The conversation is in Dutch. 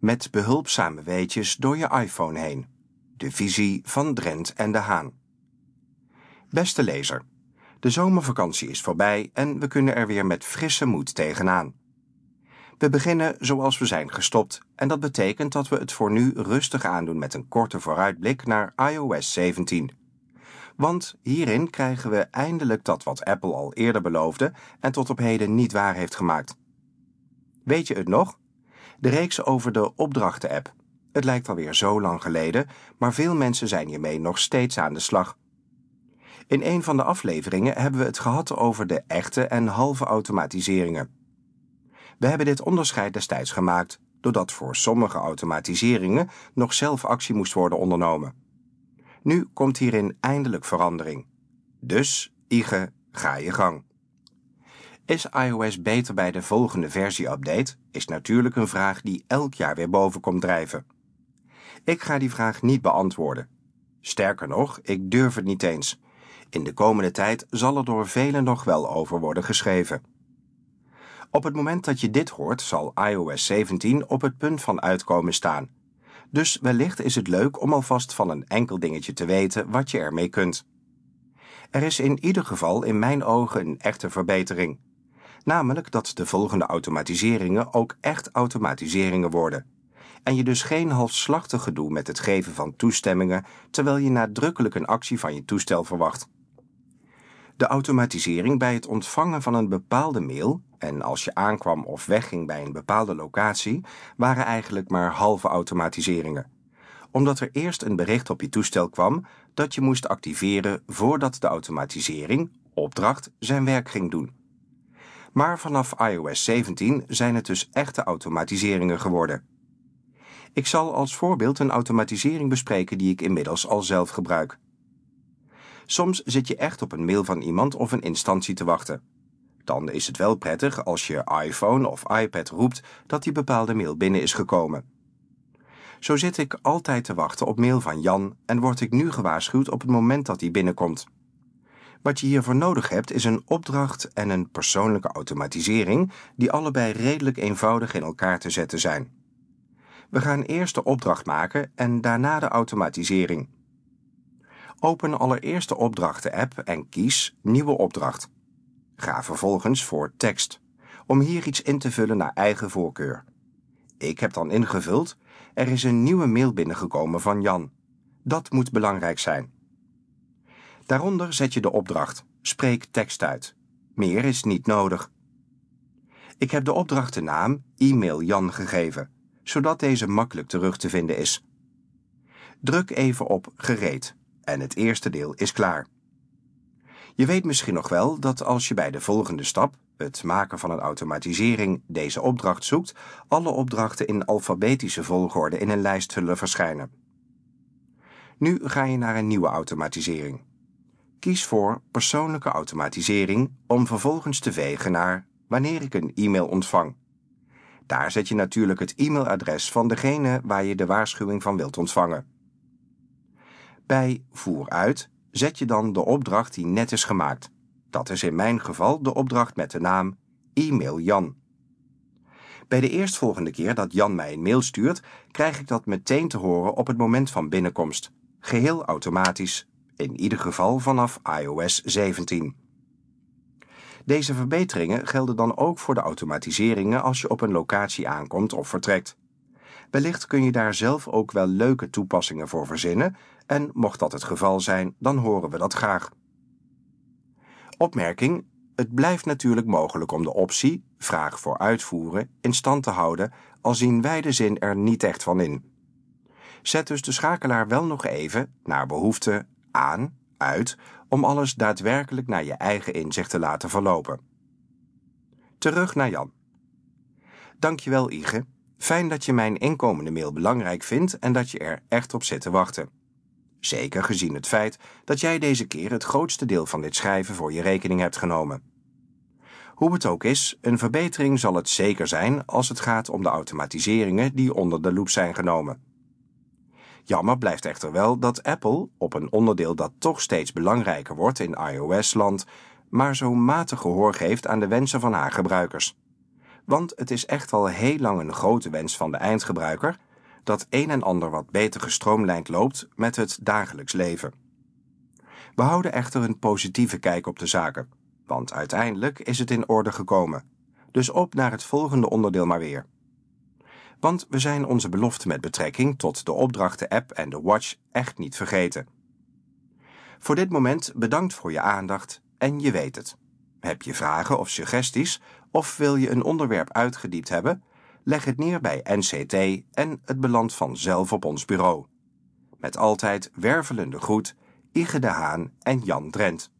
Met behulpzame weetjes door je iPhone heen. De visie van Drent en de Haan. Beste lezer, de zomervakantie is voorbij en we kunnen er weer met frisse moed tegenaan. We beginnen zoals we zijn gestopt en dat betekent dat we het voor nu rustig aandoen met een korte vooruitblik naar iOS 17. Want hierin krijgen we eindelijk dat wat Apple al eerder beloofde en tot op heden niet waar heeft gemaakt. Weet je het nog? De reeks over de opdrachten-app. Het lijkt alweer zo lang geleden, maar veel mensen zijn hiermee nog steeds aan de slag. In een van de afleveringen hebben we het gehad over de echte en halve automatiseringen. We hebben dit onderscheid destijds gemaakt doordat voor sommige automatiseringen nog zelf actie moest worden ondernomen. Nu komt hierin eindelijk verandering. Dus, Ige, ga je gang. Is iOS beter bij de volgende versie-update? Is natuurlijk een vraag die elk jaar weer boven komt drijven. Ik ga die vraag niet beantwoorden. Sterker nog, ik durf het niet eens. In de komende tijd zal er door velen nog wel over worden geschreven. Op het moment dat je dit hoort, zal iOS 17 op het punt van uitkomen staan. Dus wellicht is het leuk om alvast van een enkel dingetje te weten wat je ermee kunt. Er is in ieder geval in mijn ogen een echte verbetering. Namelijk dat de volgende automatiseringen ook echt automatiseringen worden. En je dus geen halfslachtig gedoe met het geven van toestemmingen terwijl je nadrukkelijk een actie van je toestel verwacht. De automatisering bij het ontvangen van een bepaalde mail en als je aankwam of wegging bij een bepaalde locatie, waren eigenlijk maar halve automatiseringen. Omdat er eerst een bericht op je toestel kwam dat je moest activeren voordat de automatisering, opdracht, zijn werk ging doen. Maar vanaf iOS 17 zijn het dus echte automatiseringen geworden. Ik zal als voorbeeld een automatisering bespreken die ik inmiddels al zelf gebruik. Soms zit je echt op een mail van iemand of een instantie te wachten. Dan is het wel prettig als je iPhone of iPad roept dat die bepaalde mail binnen is gekomen. Zo zit ik altijd te wachten op mail van Jan en word ik nu gewaarschuwd op het moment dat die binnenkomt. Wat je hiervoor nodig hebt is een opdracht en een persoonlijke automatisering die allebei redelijk eenvoudig in elkaar te zetten zijn. We gaan eerst de opdracht maken en daarna de automatisering. Open allereerst de opdrachten-app en kies Nieuwe opdracht. Ga vervolgens voor tekst, om hier iets in te vullen naar eigen voorkeur. Ik heb dan ingevuld, er is een nieuwe mail binnengekomen van Jan. Dat moet belangrijk zijn. Daaronder zet je de opdracht, spreek tekst uit. Meer is niet nodig. Ik heb de opdrachtennaam e-mail Jan gegeven, zodat deze makkelijk terug te vinden is. Druk even op gereed en het eerste deel is klaar. Je weet misschien nog wel dat als je bij de volgende stap, het maken van een automatisering, deze opdracht zoekt, alle opdrachten in alfabetische volgorde in een lijst zullen verschijnen. Nu ga je naar een nieuwe automatisering. Kies voor persoonlijke automatisering om vervolgens te vegen naar wanneer ik een e-mail ontvang. Daar zet je natuurlijk het e-mailadres van degene waar je de waarschuwing van wilt ontvangen. Bij voer uit zet je dan de opdracht die net is gemaakt. Dat is in mijn geval de opdracht met de naam e-mail Jan. Bij de eerstvolgende keer dat Jan mij een mail stuurt, krijg ik dat meteen te horen op het moment van binnenkomst. Geheel automatisch, in ieder geval vanaf iOS 17. Deze verbeteringen gelden dan ook voor de automatiseringen als je op een locatie aankomt of vertrekt. Wellicht kun je daar zelf ook wel leuke toepassingen voor verzinnen en mocht dat het geval zijn, dan horen we dat graag. Opmerking: het blijft natuurlijk mogelijk om de optie vraag voor uitvoeren in stand te houden, al zien wij de zin er niet echt van in. Zet dus de schakelaar wel nog even, naar behoefte, aan, uit, om alles daadwerkelijk naar je eigen inzicht te laten verlopen. Terug naar Jan. Dankjewel, Ige. Fijn dat je mijn inkomende mail belangrijk vindt en dat je er echt op zit te wachten. Zeker gezien het feit dat jij deze keer het grootste deel van dit schrijven voor je rekening hebt genomen. Hoe het ook is, een verbetering zal het zeker zijn als het gaat om de automatiseringen die onder de loep zijn genomen. Jammer blijft echter wel dat Apple, op een onderdeel dat toch steeds belangrijker wordt in iOS-land, maar zo matig gehoor geeft aan de wensen van haar gebruikers. Want het is echt al heel lang een grote wens van de eindgebruiker dat een en ander wat beter gestroomlijnd loopt met het dagelijks leven. We houden echter een positieve kijk op de zaken, want uiteindelijk is het in orde gekomen. Dus op naar het volgende onderdeel maar weer. Want we zijn onze belofte met betrekking tot de opdrachten-app en de watch echt niet vergeten. Voor dit moment bedankt voor je aandacht en je weet het. Heb je vragen of suggesties of wil je een onderwerp uitgediept hebben? Leg het neer bij NCT en het belandt vanzelf op ons bureau. Met altijd wervelende groet, Ige de Haan en Jan Drent.